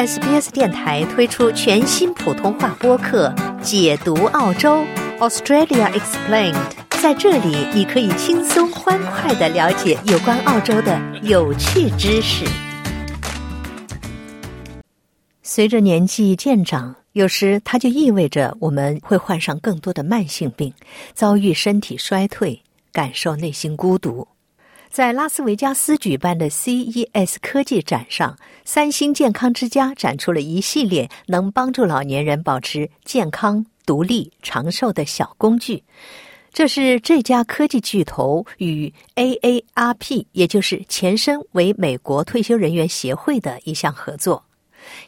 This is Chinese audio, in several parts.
SBS 电台推出全新普通话播客《解读澳洲 Australia Explained》。在这里，你可以轻松欢快的了解有关澳洲的有趣知识。随着年纪渐长，有时它就意味着我们会患上更多的慢性病，遭遇身体衰退，感受内心孤独。在拉斯维加斯举办的 CES 科技展上，三星健康之家展出了一系列能帮助老年人保持健康、独立、长寿的小工具。这是这家科技巨头与 AARP，也就是前身为美国退休人员协会的一项合作。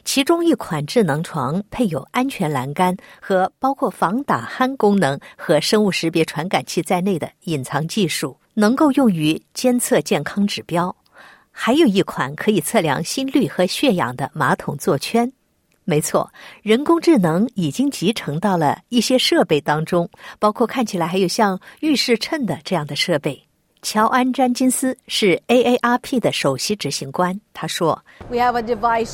其中一款智能床配有安全栏杆和包括防打鼾功能和生物识别传感器在内的隐藏技术。能够用于监测健康指标，还有一款可以测量心率和血氧的马桶座圈。没错，人工智能已经集成到了一些设备当中，包括看起来还有像浴室秤的这样的设备。乔安·詹金斯是 AARP 的首席执行官，他说：“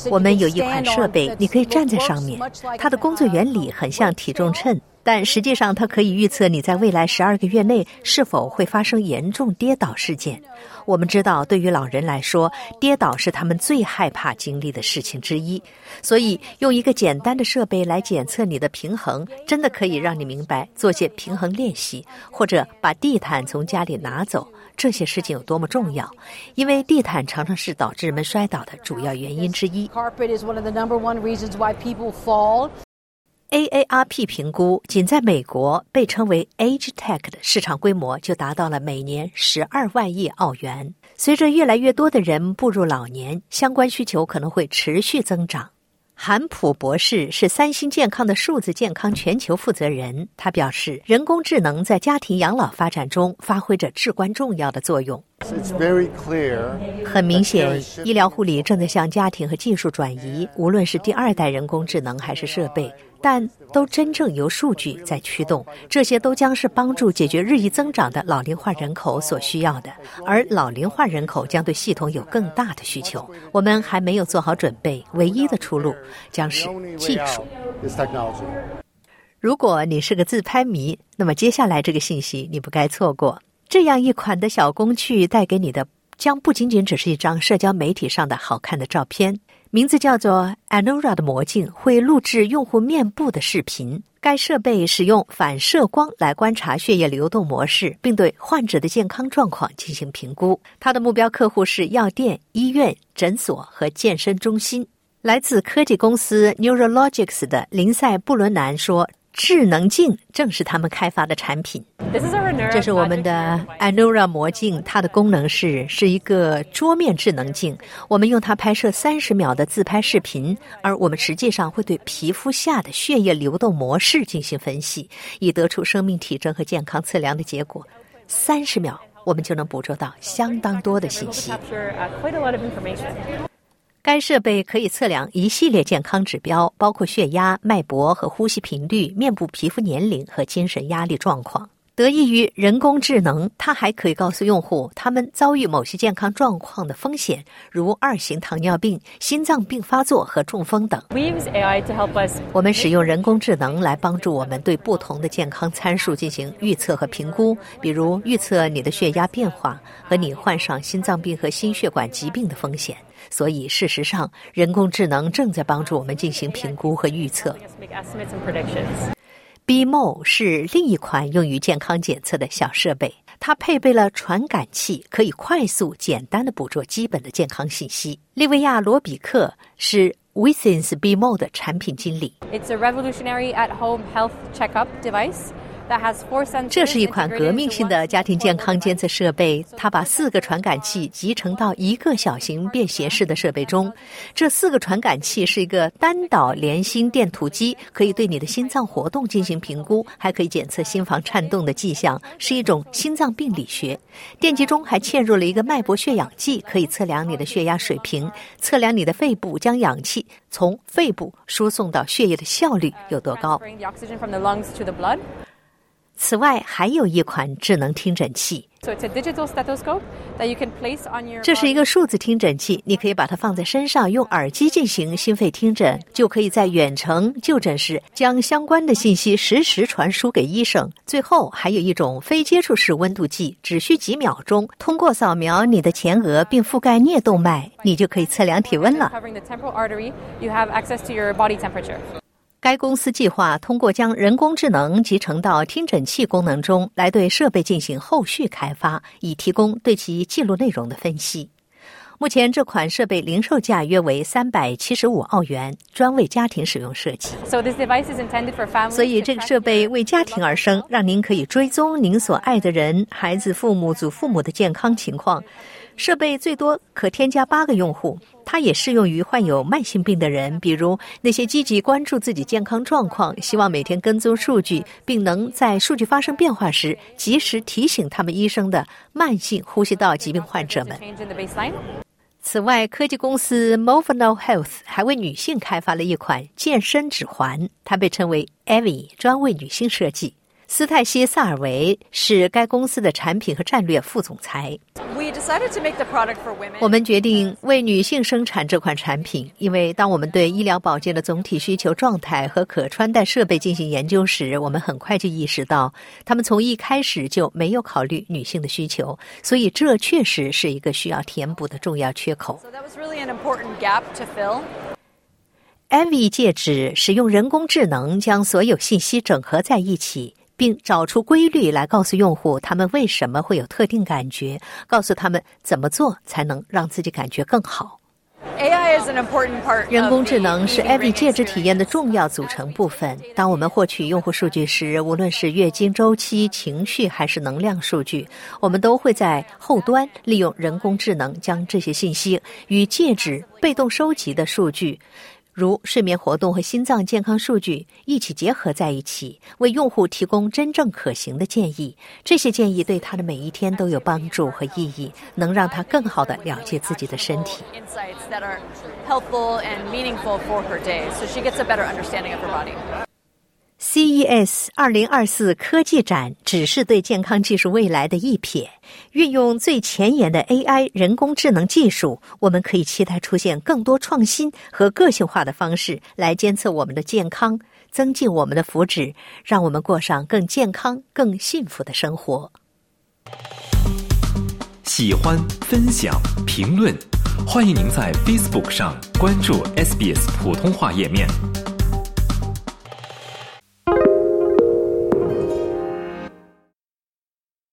我们有一款设备，你可以站在上面，它的工作原理很像体重秤。”但实际上，它可以预测你在未来十二个月内是否会发生严重跌倒事件。我们知道，对于老人来说，跌倒是他们最害怕经历的事情之一。所以，用一个简单的设备来检测你的平衡，真的可以让你明白做些平衡练习，或者把地毯从家里拿走，这些事情有多么重要。因为地毯常常是导致人们摔倒的主要原因之一。Carpet is one of the number one reasons why people fall. AARP 评估，仅在美国被称为 Age Tech 的市场规模就达到了每年十二万亿澳元。随着越来越多的人步入老年，相关需求可能会持续增长。韩普博士是三星健康的数字健康全球负责人，他表示，人工智能在家庭养老发展中发挥着至关重要的作用。很明显，医疗护理正在向家庭和技术转移，无论是第二代人工智能还是设备。但都真正由数据在驱动，这些都将是帮助解决日益增长的老龄化人口所需要的，而老龄化人口将对系统有更大的需求。我们还没有做好准备，唯一的出路将是技术。如果你是个自拍迷，那么接下来这个信息你不该错过。这样一款的小工具带给你的，将不仅仅只是一张社交媒体上的好看的照片。名字叫做 Anora 的魔镜会录制用户面部的视频。该设备使用反射光来观察血液流动模式，并对患者的健康状况进行评估。它的目标客户是药店、医院、诊所和健身中心。来自科技公司 Neurologics 的林赛·布伦南说。智能镜正是他们开发的产品。这是我们的 Anura 魔镜，它的功能是是一个桌面智能镜。我们用它拍摄三十秒的自拍视频，而我们实际上会对皮肤下的血液流动模式进行分析，以得出生命体征和健康测量的结果。三十秒，我们就能捕捉到相当多的信息。该设备可以测量一系列健康指标，包括血压、脉搏和呼吸频率、面部皮肤年龄和精神压力状况。得益于人工智能，它还可以告诉用户他们遭遇某些健康状况的风险，如二型糖尿病、心脏病发作和中风等。我们使用人工智能来帮助我们对不同的健康参数进行预测和评估，比如预测你的血压变化和你患上心脏病和心血管疾病的风险。所以，事实上，人工智能正在帮助我们进行评估和预测。BMO 是另一款用于健康检测的小设备，它配备了传感器，可以快速、简单的捕捉基本的健康信息。利维亚·罗比克是 Withins BMO 的产品经理。It's a revolutionary at-home health checkup device. 这是一款革命性的家庭健康监测设备，它把四个传感器集成到一个小型便携式的设备中。这四个传感器是一个单导连心电图机，可以对你的心脏活动进行评估，还可以检测心房颤动的迹象，是一种心脏病理学。电机中还嵌入了一个脉搏血氧计，可以测量你的血压水平，测量你的肺部将氧气从肺部输送到血液的效率有多高。此外，还有一款智能听诊器。这是一个数字听诊器，你可以把它放在身上，用耳机进行心肺听诊，就可以在远程就诊时将相关的信息实时传输给医生。最后，还有一种非接触式温度计，只需几秒钟，通过扫描你的前额并覆盖颞动脉，你就可以测量体温了。该公司计划通过将人工智能集成到听诊器功能中，来对设备进行后续开发，以提供对其记录内容的分析。目前，这款设备零售价约为三百七十五澳元，专为家庭使用设计。所以，这个设备为家庭而生，让您可以追踪您所爱的人、孩子、父母、祖父母的健康情况。设备最多可添加八个用户，它也适用于患有慢性病的人，比如那些积极关注自己健康状况、希望每天跟踪数据，并能在数据发生变化时及时提醒他们医生的慢性呼吸道疾病患者们.此外，科技公司 Movano Health 还为女性开发了一款健身指环，它被称为 Evie，专为女性设计。斯泰西·萨尔维是该公司的产品和战略副总裁。We decided to make the product for women. 我们决定为女性生产这款产品，因为当我们对医疗保健的总体需求状态和可穿戴设备进行研究时，我们很快就意识到，他们从一开始就没有考虑女性的需求，所以这确实是一个需要填补的重要缺口。So that was really an important gap to fill. Envy 戒指使用人工智能将所有信息整合在一起，并找出规律来告诉用户他们为什么会有特定感觉，告诉他们怎么做才能让自己感觉更好。AI is an important part. 人工智能是 ring 戒指体验的重要组成部分。当我们获取用户数据时，无论是月经周期、情绪还是能量数据，我们都会在后端利用人工智能将这些信息与戒指被动收集的数据。如睡眠活动和心脏健康数据一起结合在一起，为用户提供真正可行的建议。这些建议对他的每一天都有帮助和意义，能让他更好地了解自己的身体。CES 二零二四科技展只是对健康技术未来的一瞥。运用最前沿的 AI 人工智能技术，我们可以期待出现更多创新和个性化的方式来监测我们的健康，增进我们的福祉，让我们过上更健康、更幸福的生活。喜欢、分享、评论，欢迎您在 Facebook 上关注 SBS 普通话页面。